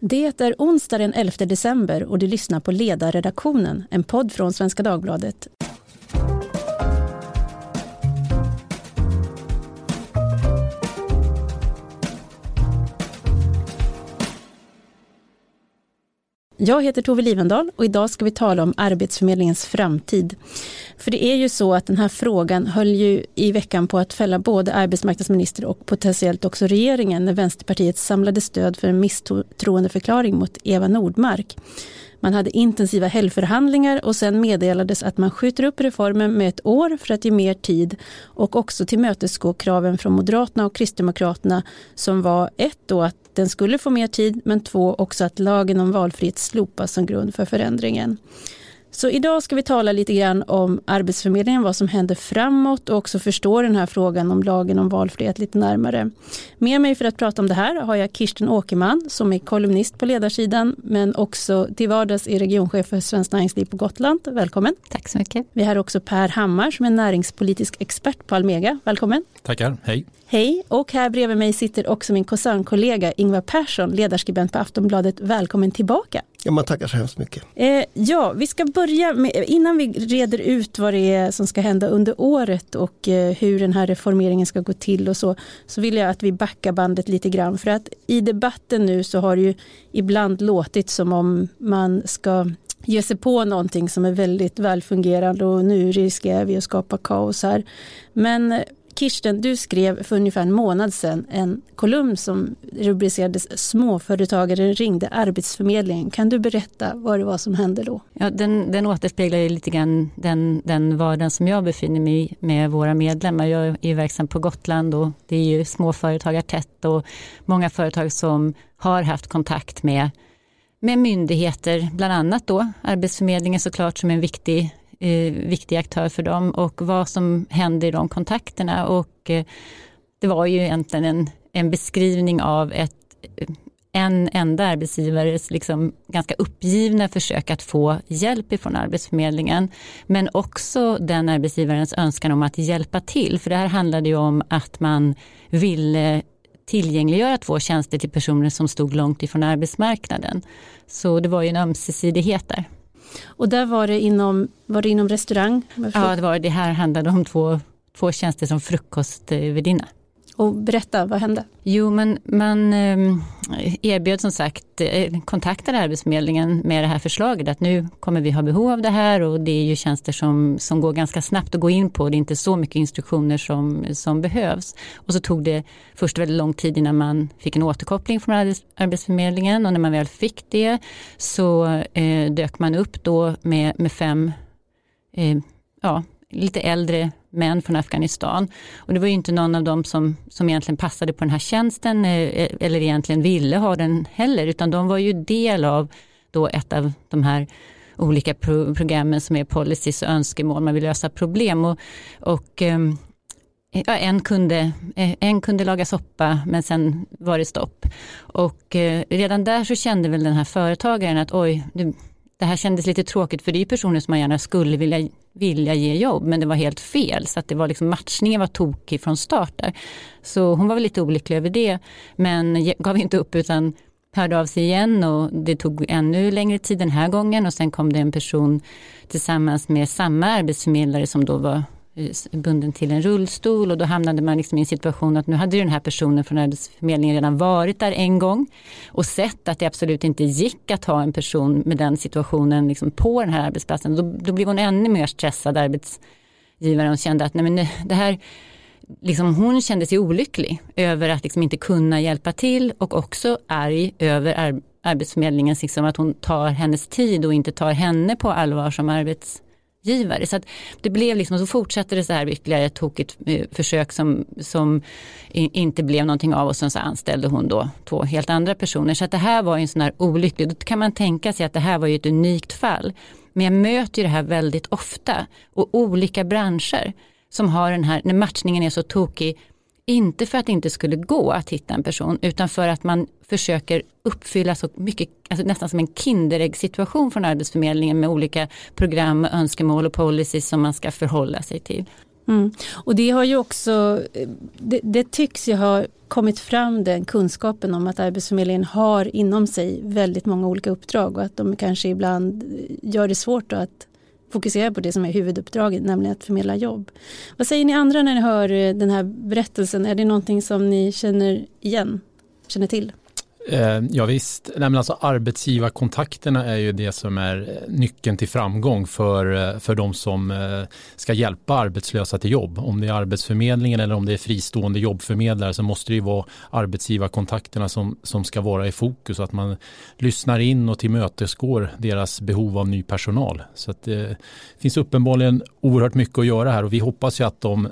Det är onsdag den 11 december och du lyssnar på Ledarredaktionen, en podd från Svenska Dagbladet. Jag heter Tove Livendal och idag ska vi tala om Arbetsförmedlingens framtid. För det är ju så att den här frågan höll ju i veckan på att fälla både arbetsmarknadsminister och potentiellt också regeringen när Vänsterpartiet samlade stöd för en misstroendeförklaring mot Eva Nordmark. Man hade intensiva helgförhandlingar och sen meddelades att man skjuter upp reformen med ett år för att ge mer tid och också tillmötesgå kraven från Moderaterna och Kristdemokraterna som var ett då att den skulle få mer tid men två också att lagen om valfrihet slopas som grund för förändringen. Så idag ska vi tala lite grann om Arbetsförmedlingen, vad som händer framåt och också förstå den här frågan om lagen om valfrihet lite närmare. Med mig för att prata om det här har jag Kirsten Åkerman som är kolumnist på ledarsidan men också till vardags är regionchef för Svenskt Näringsliv på Gotland. Välkommen! Tack så mycket! Vi har också Per Hammar som är näringspolitisk expert på Almega. Välkommen! Tackar, hej! Hej, och här bredvid mig sitter också min koncernkollega Ingvar Persson, ledarskribent på Aftonbladet. Välkommen tillbaka. Ja, man tackar så hemskt mycket. Eh, ja, vi ska börja med, innan vi reder ut vad det är som ska hända under året och eh, hur den här reformeringen ska gå till och så, så vill jag att vi backar bandet lite grann. För att i debatten nu så har det ju ibland låtit som om man ska ge sig på någonting som är väldigt välfungerande och nu riskerar vi att skapa kaos här. Men Kirsten, du skrev för ungefär en månad sedan en kolumn som rubricerades Småföretagaren ringde Arbetsförmedlingen. Kan du berätta vad det var som hände då? Ja, den, den återspeglar ju lite grann den, den vardagen som jag befinner mig i med våra medlemmar. Jag är verksam på Gotland och det är ju småföretagartätt och många företag som har haft kontakt med med myndigheter, bland annat då Arbetsförmedlingen såklart som en viktig eh, viktig aktör för dem och vad som händer i de kontakterna. Och eh, det var ju egentligen en, en beskrivning av ett eh, en enda arbetsgivares liksom ganska uppgivna försök att få hjälp ifrån Arbetsförmedlingen. Men också den arbetsgivarens önskan om att hjälpa till. För det här handlade ju om att man ville tillgängliggöra två tjänster till personer som stod långt ifrån arbetsmarknaden. Så det var ju en ömsesidighet där. Och där var det inom, var det inom restaurang? Ja, det, var, det här handlade om två, två tjänster som frukostvärdinna. Eh, och berätta, vad hände? Jo, men man ehm, erbjöd som sagt, eh, kontaktade Arbetsförmedlingen med det här förslaget att nu kommer vi ha behov av det här och det är ju tjänster som, som går ganska snabbt att gå in på. Det är inte så mycket instruktioner som, som behövs. Och så tog det först väldigt lång tid innan man fick en återkoppling från Arbetsförmedlingen och när man väl fick det så eh, dök man upp då med, med fem eh, ja, lite äldre män från Afghanistan. Och det var ju inte någon av dem som, som egentligen passade på den här tjänsten eh, eh, eller egentligen ville ha den heller, utan de var ju del av då ett av de här olika pro programmen som är policies och önskemål, man vill lösa problem. Och, och ehm, Ja, en, kunde, eh, en kunde laga soppa men sen var det stopp. Och eh, redan där så kände väl den här företagaren att oj, det här kändes lite tråkigt för det är personer som man gärna skulle vilja, vilja ge jobb men det var helt fel så att det var liksom matchningen var tokig från start där. Så hon var väl lite olycklig över det men gav inte upp utan hörde av sig igen och det tog ännu längre tid den här gången och sen kom det en person tillsammans med samma arbetsförmedlare som då var bunden till en rullstol och då hamnade man liksom i en situation att nu hade den här personen från Arbetsförmedlingen redan varit där en gång och sett att det absolut inte gick att ha en person med den situationen liksom på den här arbetsplatsen. Då, då blev hon ännu mer stressad, arbetsgivaren, och kände att nej men det här Liksom hon kände sig olycklig över att liksom inte kunna hjälpa till och också arg över ar Arbetsförmedlingens, liksom att hon tar hennes tid och inte tar henne på allvar som arbets arbetsgivare. Så att det blev liksom, så fortsatte det så här ytterligare ett tokigt eh, försök som, som inte blev någonting av och sen så anställde hon då två helt andra personer. Så att det här var en sån här olycklig, då kan man tänka sig att det här var ju ett unikt fall. Men jag möter ju det här väldigt ofta och olika branscher som har den här, när matchningen är så tokig, inte för att det inte skulle gå att hitta en person utan för att man försöker uppfylla så mycket, alltså nästan som en Kinderägg-situation från Arbetsförmedlingen med olika program, önskemål och policies som man ska förhålla sig till. Mm. Och det har ju också, det, det, tycks ju ha kommit fram den kunskapen om att Arbetsförmedlingen har inom sig väldigt många olika uppdrag och att de kanske ibland gör det svårt att fokusera på det som är huvuduppdraget, nämligen att förmedla jobb. Vad säger ni andra när ni hör den här berättelsen? Är det någonting som ni känner igen, känner till? Eh, ja, visst, Nej, men alltså arbetsgivarkontakterna är ju det som är eh, nyckeln till framgång för, eh, för de som eh, ska hjälpa arbetslösa till jobb. Om det är Arbetsförmedlingen eller om det är fristående jobbförmedlare så måste det ju vara arbetsgivarkontakterna som, som ska vara i fokus. Att man lyssnar in och tillmötesgår deras behov av ny personal. Så att det finns uppenbarligen oerhört mycket att göra här och vi hoppas ju att de,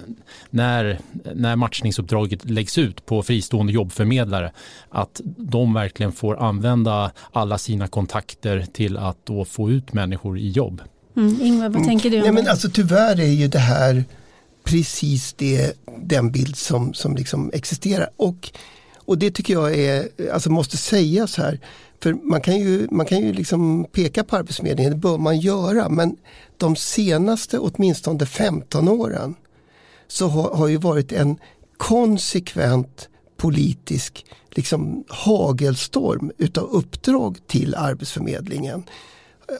när, när matchningsuppdraget läggs ut på fristående jobbförmedlare, att de de verkligen får använda alla sina kontakter till att då få ut människor i jobb. Mm. Ingvar, vad tänker du? Om Nej, men alltså, tyvärr är ju det här precis det, den bild som, som liksom existerar. Och, och det tycker jag är, alltså måste sägas här. För man kan ju, man kan ju liksom peka på Arbetsförmedlingen, det bör man göra. Men de senaste åtminstone 15 åren så har, har ju varit en konsekvent politisk liksom hagelstorm utav uppdrag till Arbetsförmedlingen.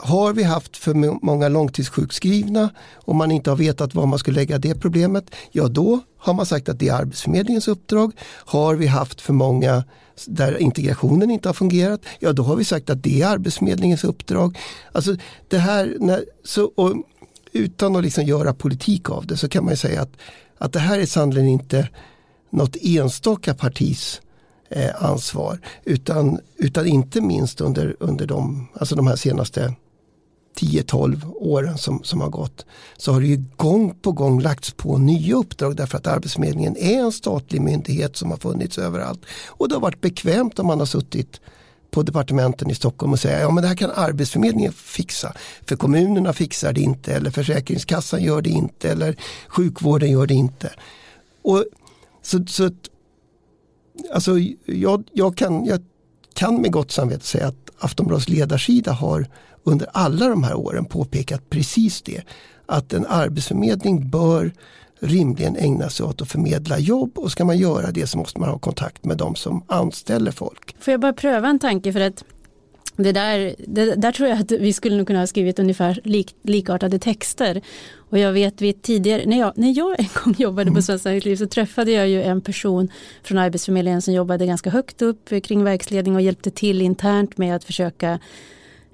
Har vi haft för många långtidssjukskrivna och man inte har vetat var man skulle lägga det problemet, ja då har man sagt att det är Arbetsförmedlingens uppdrag. Har vi haft för många där integrationen inte har fungerat, ja då har vi sagt att det är Arbetsförmedlingens uppdrag. Alltså det här, när, så, utan att liksom göra politik av det så kan man säga att, att det här är sannolikt inte något enstaka partis eh, ansvar utan, utan inte minst under, under de, alltså de här senaste 10-12 åren som, som har gått så har det ju gång på gång lagts på nya uppdrag därför att Arbetsförmedlingen är en statlig myndighet som har funnits överallt. Och det har varit bekvämt om man har suttit på departementen i Stockholm och säga ja men det här kan Arbetsförmedlingen fixa. För kommunerna fixar det inte eller Försäkringskassan gör det inte eller sjukvården gör det inte. Och så, så alltså, jag, jag, kan, jag kan med gott samvete säga att Aftonbladets ledarsida har under alla de här åren påpekat precis det. Att en arbetsförmedling bör rimligen ägna sig åt att förmedla jobb och ska man göra det så måste man ha kontakt med de som anställer folk. Får jag bara pröva en tanke för att det där, det, där tror jag att vi skulle kunna ha skrivit ungefär lik, likartade texter. Och jag vet vid tidigare, när jag, när jag en gång jobbade på mm. Svenskt Näringsliv så träffade jag ju en person från Arbetsförmedlingen som jobbade ganska högt upp kring verksledning och hjälpte till internt med att försöka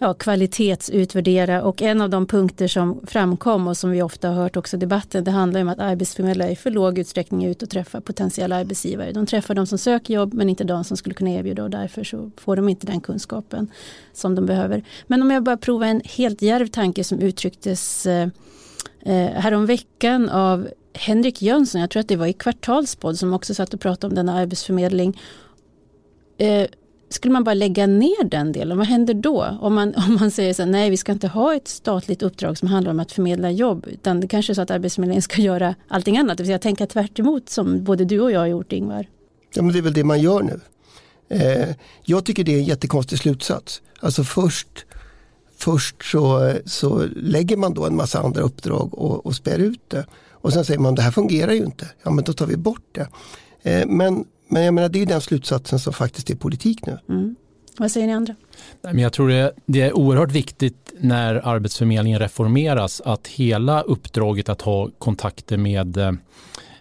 ja, kvalitetsutvärdera och en av de punkter som framkom och som vi ofta har hört också i debatten det handlar om att arbetsförmedlare i för låg utsträckning är ute och träffar potentiella arbetsgivare. De träffar de som söker jobb men inte de som skulle kunna erbjuda och därför så får de inte den kunskapen som de behöver. Men om jag bara provar en helt järv tanke som uttrycktes eh, eh häromveckan av Henrik Jönsson, jag tror att det var i Kvartalspodd som också satt och pratade om denna arbetsförmedling. Eh, skulle man bara lägga ner den delen, vad händer då? Om man, om man säger så här, nej vi ska inte ha ett statligt uppdrag som handlar om att förmedla jobb, utan det kanske är så att Arbetsförmedlingen ska göra allting annat, det vill säga tänka tvärt som både du och jag har gjort Ingvar. Ja men det är väl det man gör nu. Eh, jag tycker det är en jättekonstig slutsats. Alltså först, först så, så lägger man då en massa andra uppdrag och, och spär ut det. Och sen säger man det här fungerar ju inte, ja men då tar vi bort det. Eh, men men jag menar det är den slutsatsen som faktiskt är politik nu. Mm. Vad säger ni andra? Men jag tror det, det är oerhört viktigt när Arbetsförmedlingen reformeras att hela uppdraget att ha kontakter med eh,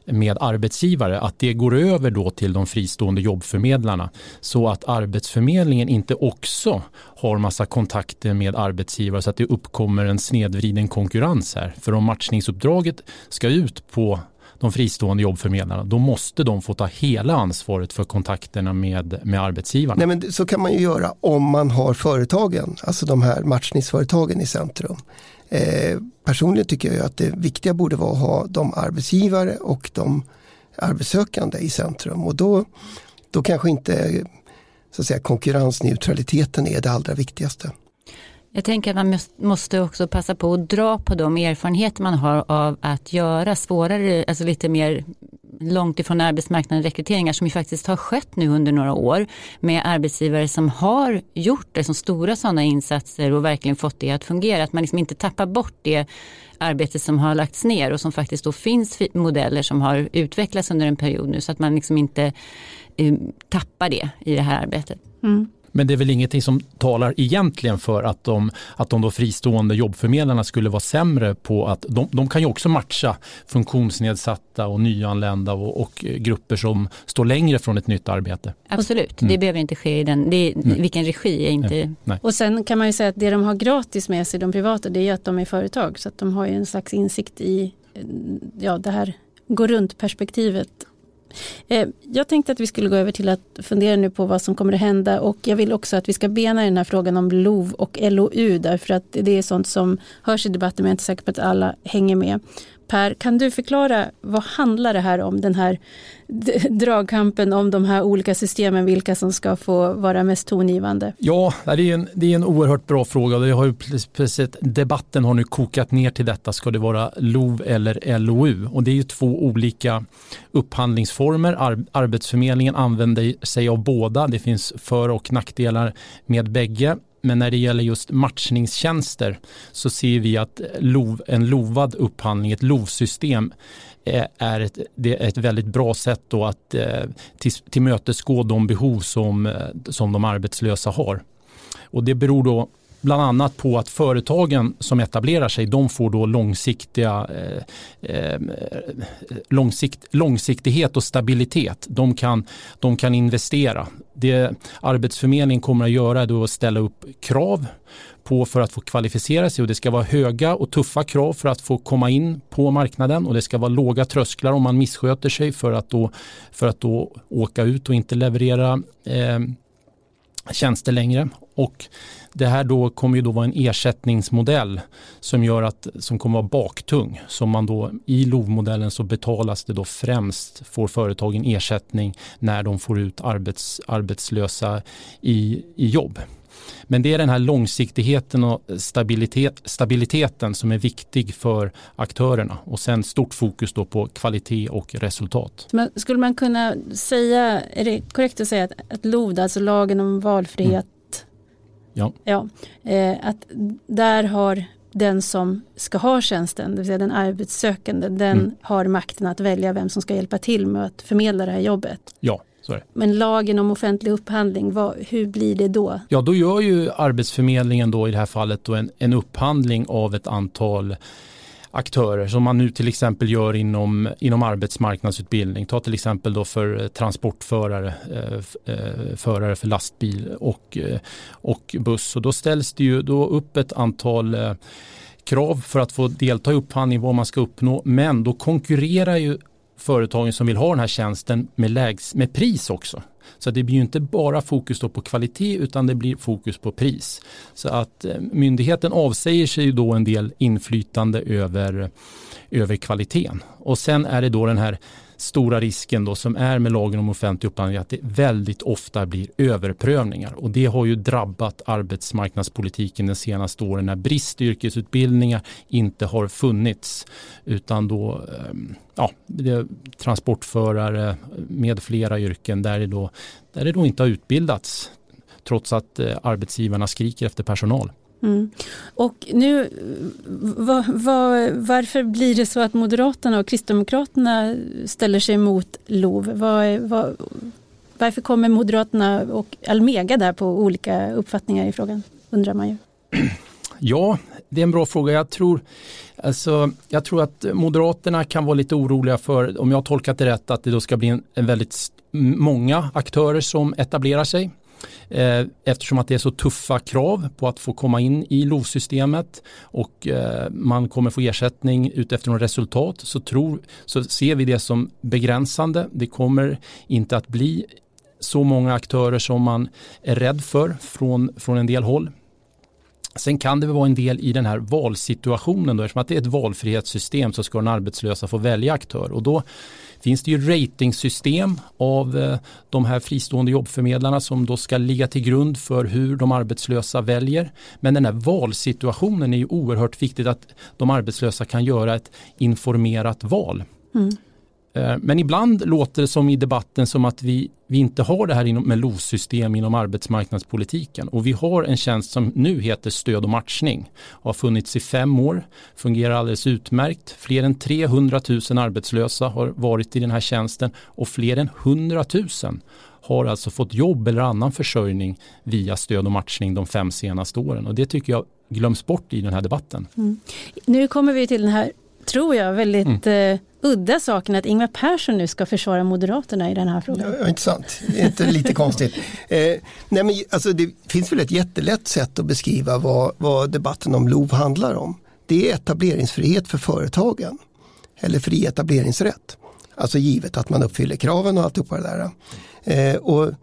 med arbetsgivare, att det går över då till de fristående jobbförmedlarna så att Arbetsförmedlingen inte också har massa kontakter med arbetsgivare så att det uppkommer en snedvriden konkurrens här. För om matchningsuppdraget ska ut på de fristående jobbförmedlarna, då måste de få ta hela ansvaret för kontakterna med, med arbetsgivarna. Nej, men så kan man ju göra om man har företagen, alltså de här matchningsföretagen i centrum. Eh, personligen tycker jag att det viktiga borde vara att ha de arbetsgivare och de arbetssökande i centrum och då, då kanske inte så att säga, konkurrensneutraliteten är det allra viktigaste. Jag tänker att man måste också passa på att dra på de erfarenheter man har av att göra svårare, alltså lite mer långt ifrån arbetsmarknaden rekryteringar som ju faktiskt har skett nu under några år med arbetsgivare som har gjort det som stora sådana insatser och verkligen fått det att fungera. Att man liksom inte tappar bort det arbete som har lagts ner och som faktiskt då finns modeller som har utvecklats under en period nu så att man liksom inte eh, tappar det i det här arbetet. Mm. Men det är väl ingenting som talar egentligen för att de, att de då fristående jobbförmedlarna skulle vara sämre på att de, de kan ju också matcha funktionsnedsatta och nyanlända och, och grupper som står längre från ett nytt arbete. Absolut, mm. det behöver inte ske i den, det, vilken regi är inte... Nej. Nej. Och sen kan man ju säga att det de har gratis med sig, de privata, det är att de är företag så att de har ju en slags insikt i ja, det här gå runt perspektivet Eh, Eh, jag tänkte att vi skulle gå över till att fundera nu på vad som kommer att hända och jag vill också att vi ska bena i den här frågan om LOV och LOU därför att det är sånt som hörs i debatten men jag är inte säker på att alla hänger med. Per, kan du förklara vad handlar det här om, den här dragkampen om de här olika systemen, vilka som ska få vara mest tongivande? Ja, det är en, det är en oerhört bra fråga. Det har ju precis, debatten har nu kokat ner till detta, ska det vara LOV eller LOU? Och det är ju två olika upphandlingsformer. Ar, Arbetsförmedlingen använder sig av båda. Det finns för och nackdelar med bägge. Men när det gäller just matchningstjänster så ser vi att LOV, en lovad upphandling, ett LOV-system eh, är ett, det är ett väldigt bra sätt då att eh, till, tillmötesgå de behov som, eh, som de arbetslösa har. Och det beror då bland annat på att företagen som etablerar sig de får då långsiktiga, eh, eh, långsikt, långsiktighet och stabilitet. De kan, de kan investera. Det Arbetsförmedlingen kommer att göra är att ställa upp krav på för att få kvalificera sig och det ska vara höga och tuffa krav för att få komma in på marknaden och det ska vara låga trösklar om man missköter sig för att då, för att då åka ut och inte leverera eh, tjänster längre. Och det här då kommer ju då vara en ersättningsmodell som gör att som kommer vara baktung. Som man då i LOV-modellen så betalas det då främst får företagen ersättning när de får ut arbets, arbetslösa i, i jobb. Men det är den här långsiktigheten och stabilitet, stabiliteten som är viktig för aktörerna och sen stort fokus då på kvalitet och resultat. Men skulle man kunna säga, är det korrekt att säga att, att LOV, alltså lagen om valfrihet, mm. Ja. ja eh, att där har den som ska ha tjänsten, det vill säga den arbetssökande, den mm. har makten att välja vem som ska hjälpa till med att förmedla det här jobbet. Ja, men lagen om offentlig upphandling, vad, hur blir det då? Ja, då gör ju Arbetsförmedlingen då i det här fallet då en, en upphandling av ett antal aktörer som man nu till exempel gör inom, inom arbetsmarknadsutbildning. Ta till exempel då för transportförare, eh, eh förare för lastbil och, eh, och buss. Och då ställs det ju då upp ett antal krav för att få delta i upphandling, vad man ska uppnå. Men då konkurrerar ju företagen som vill ha den här tjänsten med, lägs, med pris också. Så det blir ju inte bara fokus på kvalitet utan det blir fokus på pris. Så att eh, myndigheten avsäger sig ju då en del inflytande över, över kvaliteten. Och sen är det då den här stora risken då som är med lagen om offentlig upphandling att det väldigt ofta blir överprövningar och det har ju drabbat arbetsmarknadspolitiken de senaste åren när bristyrkesutbildningar inte har funnits utan då ehm, ja, transportförare med flera yrken där det då, där det då inte har utbildats trots att eh, arbetsgivarna skriker efter personal. Mm. Och nu, va, va, varför blir det så att Moderaterna och Kristdemokraterna ställer sig emot LOV? Va, varför kommer Moderaterna och Almega där på olika uppfattningar i frågan, undrar man ju. Ja, det är en bra fråga. Jag tror, alltså, jag tror att Moderaterna kan vara lite oroliga för, om jag har tolkat det rätt, att det då ska bli en, en väldigt många aktörer som etablerar sig. Eh, eftersom att det är så tuffa krav på att få komma in i LOV-systemet och eh, man kommer få ersättning utefter resultat så, tror, så ser vi det som begränsande. Det kommer inte att bli så många aktörer som man är rädd för från, från en del håll. Sen kan det vara en del i den här valsituationen då, eftersom att det är ett valfrihetssystem så ska den arbetslösa få välja aktör och då finns det ju ratingsystem av eh, de här fristående jobbförmedlarna som då ska ligga till grund för hur de arbetslösa väljer. Men den här valsituationen är ju oerhört viktigt att de arbetslösa kan göra ett informerat val. Mm. Eh, men ibland låter det som i debatten som att vi, vi inte har det här med LOS-system inom arbetsmarknadspolitiken. Och vi har en tjänst som nu heter stöd och matchning. Har funnits i fem år, fungerar alldeles utmärkt. Fler än 300 000 arbetslösa har varit i den här tjänsten och fler än 100 000 har alltså fått jobb eller annan försörjning via stöd och matchning de fem senaste åren. Och det tycker jag glöms bort i den här debatten. Mm. Nu kommer vi till den här, tror jag, väldigt mm. Udda saken att Ingvar Persson nu ska försvara Moderaterna i den här frågan. Ja, inte sant, det är inte lite konstigt. Eh, nej men, alltså, det finns väl ett jättelätt sätt att beskriva vad, vad debatten om LOV handlar om. Det är etableringsfrihet för företagen, eller fri etableringsrätt. Alltså givet att man uppfyller kraven och alltihopa det där. Eh, och,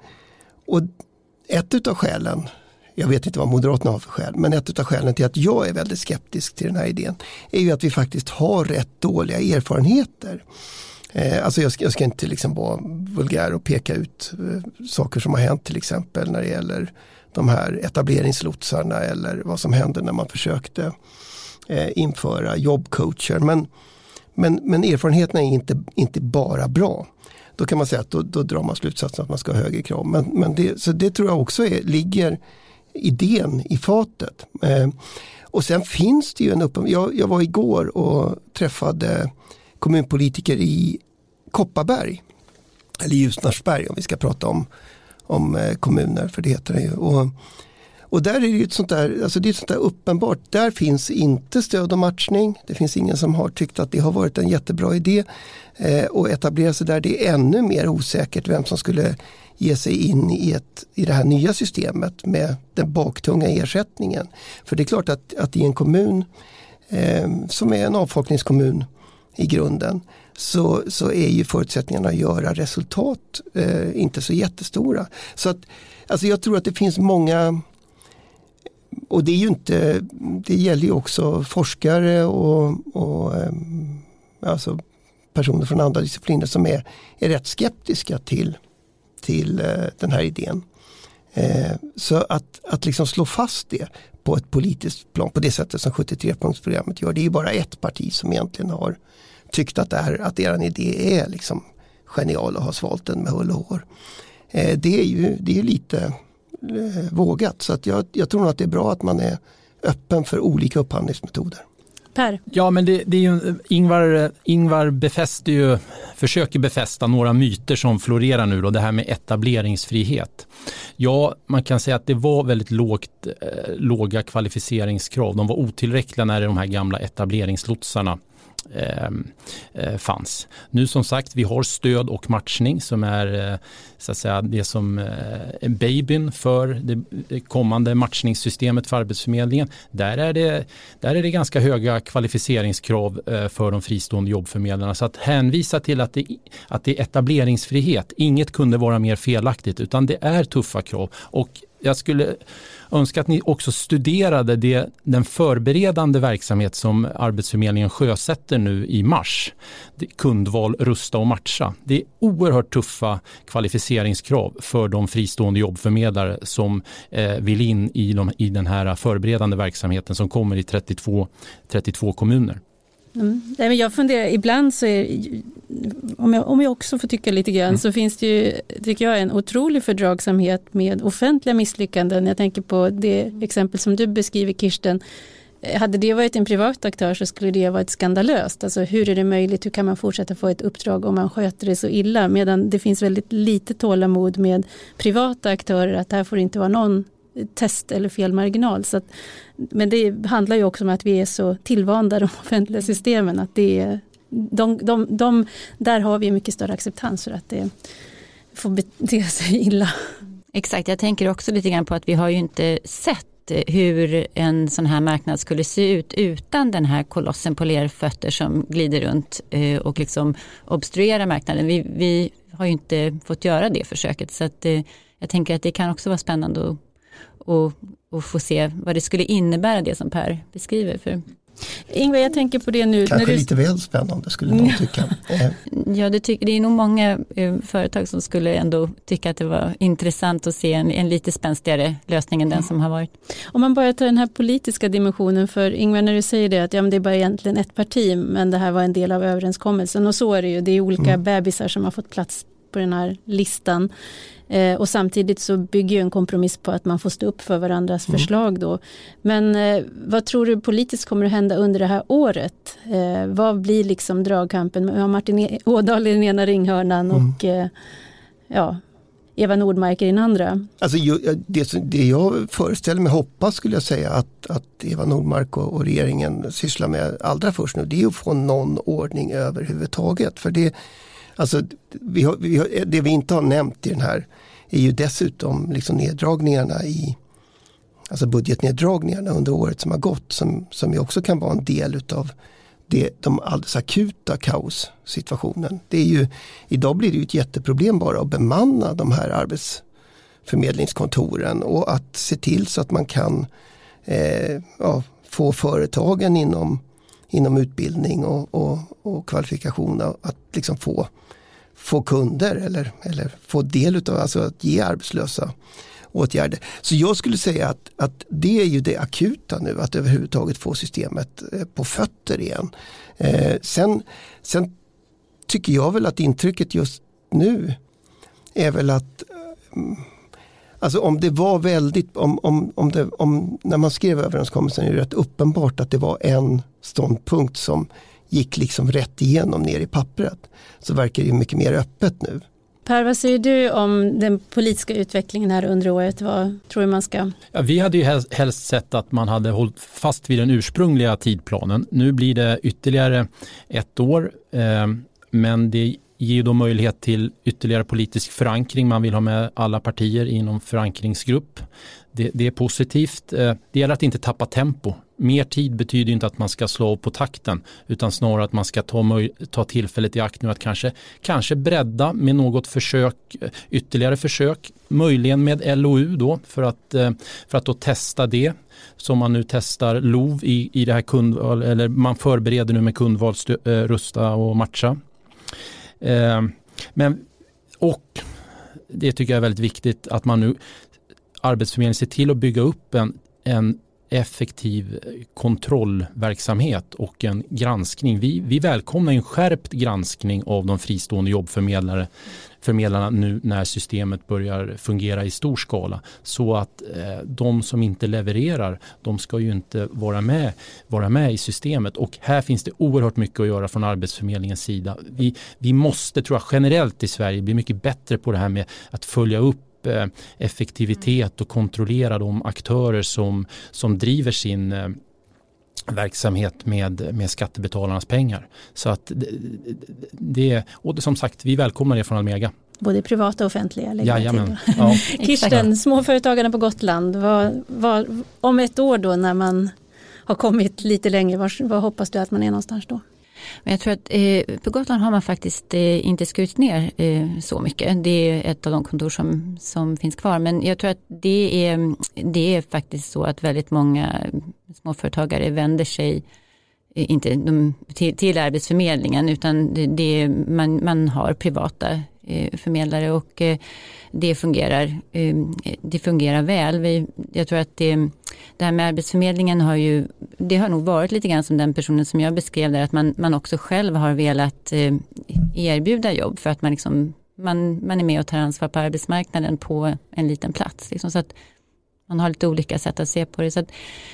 och ett av skälen, jag vet inte vad Moderaterna har för skäl, men ett av skälen till att jag är väldigt skeptisk till den här idén är ju att vi faktiskt har rätt dåliga erfarenheter. Eh, alltså jag ska, jag ska, inte liksom vara vulgär och peka ut eh, saker som har hänt till exempel när det gäller de här etableringslotsarna eller vad som hände när man försökte eh, införa jobbcoacher. Men, men, men erfarenheterna är inte, inte bara bra då kan man säga att då, då drar man slutsatsen att man ska ha högre krav. Men, men det, så det tror jag också är, ligger idén i fatet. Eh, och sen finns det ju en uppenbar, Jag, jag var igår och träffade kommunpolitiker i Kopparberg. Eller Ljusnarsberg om vi ska prata om, om eh, kommuner, för det heter det ju. Och, och där är det ett sånt där, alltså det är ett sånt där uppenbart, där finns inte stöd och matchning. Det finns ingen som har tyckt att det har varit en jättebra idé. Eh, och etablera sig där, det är ännu mer osäkert vem som skulle ge sig in i, ett, i det här nya systemet med den baktunga ersättningen. För det är klart att, att i en kommun eh, som är en avfolkningskommun i grunden så, så är ju förutsättningarna att göra resultat eh, inte så jättestora. Så att, alltså jag tror att det finns många och det är ju inte, det gäller ju också forskare och, och eh, alltså personer från andra discipliner som är, är rätt skeptiska till, till eh, den här idén. Eh, så att, att liksom slå fast det på ett politiskt plan på det sättet som 73-punktsprogrammet gör. Det är ju bara ett parti som egentligen har tyckt att, det här, att er idé är liksom genial och har svalt den med hull och hår. Det är ju det är lite vågat så att jag, jag tror att det är bra att man är öppen för olika upphandlingsmetoder. Per? Ja, men det, det är ju, Ingvar, Ingvar befäster ju, försöker befästa några myter som florerar nu då, det här med etableringsfrihet. Ja, man kan säga att det var väldigt lågt, eh, låga kvalificeringskrav. De var otillräckliga när de här gamla etableringslotsarna eh, eh, Ehm, eh, fanns. Nu som sagt, vi har stöd och matchning som är eh, så att säga, det som eh, är babyn för det kommande matchningssystemet för Arbetsförmedlingen. Där är det, där är det ganska höga kvalificeringskrav eh, för de fristående jobbförmedlarna. Så att hänvisa till att det, att det är etableringsfrihet, inget kunde vara mer felaktigt utan det är tuffa krav. Och jag skulle önska att ni också studerade det, den förberedande verksamhet som Arbetsförmedlingen sjösätter nu i mars. kundval, rusta och matcha. Det är oerhört tuffa kvalificeringskrav för de fristående jobbförmedlare som eh, vill in i, de, i den här förberedande verksamheten som kommer i 32, 32 kommuner. Mm. Nej, men jag funderar, ibland så är, om jag, om jag också får tycka lite grann, mm. så finns det ju, tycker jag, en otrolig fördragsamhet med offentliga misslyckanden. Jag tänker på det exempel som du beskriver Kirsten. Hade det varit en privat aktör så skulle det varit skandalöst. Alltså hur är det möjligt, hur kan man fortsätta få ett uppdrag om man sköter det så illa? Medan det finns väldigt lite tålamod med privata aktörer att det här får inte vara någon test eller felmarginal. Så att, men det handlar ju också om att vi är så tillvanda de offentliga systemen att det är, de, de, de, där har vi mycket större acceptans för att det får bete sig illa. Exakt, jag tänker också lite grann på att vi har ju inte sett eh, hur en sån här marknad skulle se ut utan den här kolossen på lerfötter som glider runt eh, och liksom obstruerar marknaden. Vi, vi har ju inte fått göra det försöket så att eh, jag tänker att det kan också vara spännande att och, och få se vad det skulle innebära det som Per beskriver. För Ingvar, jag tänker på det nu. Kanske när du... lite väl spännande skulle någon tycka. Eh, Ja, det, tyck, det är nog många eh, företag som skulle ändå tycka att det var intressant att se en, en lite spänstigare lösning än den som har varit. Om man bara tar den här politiska dimensionen, för Ingvar när du säger det att ja, men det är bara egentligen ett parti, men det här var en del av överenskommelsen och så är det ju, det är olika Mm. bebisar som har fått plats på den här listan. Eh, och samtidigt så bygger ju en kompromiss på att man får stå upp för varandras Mm. förslag då. Men eh, vad tror du politiskt kommer att hända under det här året? Eh, vad blir liksom dragkampen? Har Martin E- Ådahl i den ena ringhörnan Mm. och eh, ja, Eva Nordmark i den andra. Alltså, det, det jag föreställer mig, hoppas skulle jag säga att, att Eva Nordmark och, och regeringen sysslar med allra först nu, det är att få någon ordning överhuvudtaget. För det, alltså, vi har, vi har, det vi inte har nämnt i den här är ju dessutom liksom neddragningarna i alltså budgetneddragningarna under året som har gått som, som ju också kan vara en del utav det, de alldeles akuta kaossituationen. Det är ju, idag blir det ju ett jätteproblem bara att bemanna de här arbetsförmedlingskontoren och att se till så att man kan eh, ja, få företagen inom, inom utbildning och, och, och kvalifikationer att liksom få, få kunder eller, eller få del utav, alltså att ge arbetslösa åtgärder. Så jag skulle säga att, att det är ju det akuta nu, att överhuvudtaget få systemet eh, på fötter igen. Eh, sen, sen tycker jag väl att intrycket just nu är väl att eh, Alltså om det var väldigt, om, om, om, det, om när man skrev överenskommelsen är det rätt uppenbart att det var en ståndpunkt som gick liksom rätt igenom ner i pappret. Så verkar det mycket mer öppet nu. Per, vad säger du om den politiska utvecklingen här under året? Vad tror du man ska... Ja, vi hade ju helst, sett att man hade hållit fast vid den ursprungliga tidplanen. Nu blir det ytterligare ett år, eh, men det ger då möjlighet till ytterligare politisk förankring. Man vill ha med alla partier inom förankringsgrupp. Det, det är positivt. Eh, det gäller att inte tappa tempo. Mer tid betyder inte att man ska slå på takten utan snarare att man ska ta, ta tillfället i akt nu att kanske, kanske bredda med något försök, ytterligare försök, möjligen med LOU då för att, eh, för att då testa det som man nu testar LOV i, i det här kundval, eller man förbereder nu med kundval, stö- eh, rusta och matcha. Eh, men, och det tycker jag är väldigt viktigt att man nu Arbetsförmedlingen ser till att bygga upp en, en effektiv kontrollverksamhet och en granskning. Vi, vi välkomnar en skärpt granskning av de fristående jobbförmedlare förmedlarna nu när systemet börjar fungera i stor skala. Så att eh, de som inte levererar, de ska ju inte vara med, vara med i systemet. Och här finns det oerhört mycket att göra från Arbetsförmedlingens sida. Vi, vi måste, tror jag, generellt i Sverige bli mycket bättre på det här med att följa upp eh, effektivitet och kontrollera de aktörer som, som driver sin eh, verksamhet med, med skattebetalarnas pengar. Så att det, det, och som sagt, vi välkomnar det från Almega. Både privata och offentliga. Jajamän. Ja. Kirsten, småföretagarna på Gotland, vad, vad, om ett år då när man har kommit lite längre, var hoppas du att man är någonstans då? Men jag tror att eh, på Gotland har man faktiskt eh, inte skurit ner eh, så mycket. Det är ett av de kontor som, som finns kvar. Men jag tror att det är, det är faktiskt så att väldigt många småföretagare vänder sig eh, inte de, till, till Arbetsförmedlingen utan det, det, man, man har privata Eh, förmedlare och eh, det fungerar, eh, det fungerar väl. Vi, jag tror att det, det här med Arbetsförmedlingen har ju, det har nog varit lite grann som den personen som jag beskrev där, att man, man också själv har velat erbjuda jobb för att man, liksom, man, man är med och tar ansvar på arbetsmarknaden på en liten plats. Liksom, så att man har lite olika sätt att se på det. Så att,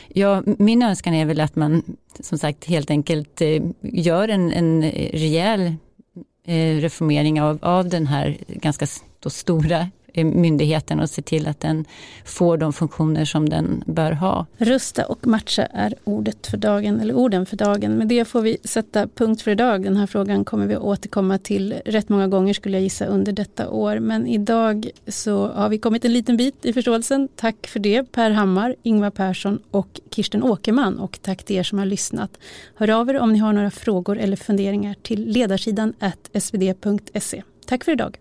ja, min önskan är väl att man som sagt helt enkelt gör en, en rejäl Eh, reformering av, av den här ganska stora myndigheten och se till att den får de funktioner som den bör ha. Rusta och matcha är ordet för dagen, eller orden för dagen. Med det får vi sätta punkt för idag. Den här frågan kommer vi återkomma till rätt många gånger skulle jag gissa under detta år. Men idag så har vi kommit en liten bit i förståelsen. Tack för det Per Hammar, Ingvar Persson och Kirsten Åkerman. Och tack till er som har lyssnat. Hör av er om ni har några frågor eller funderingar till ledarsidan svd.se. Tack för idag.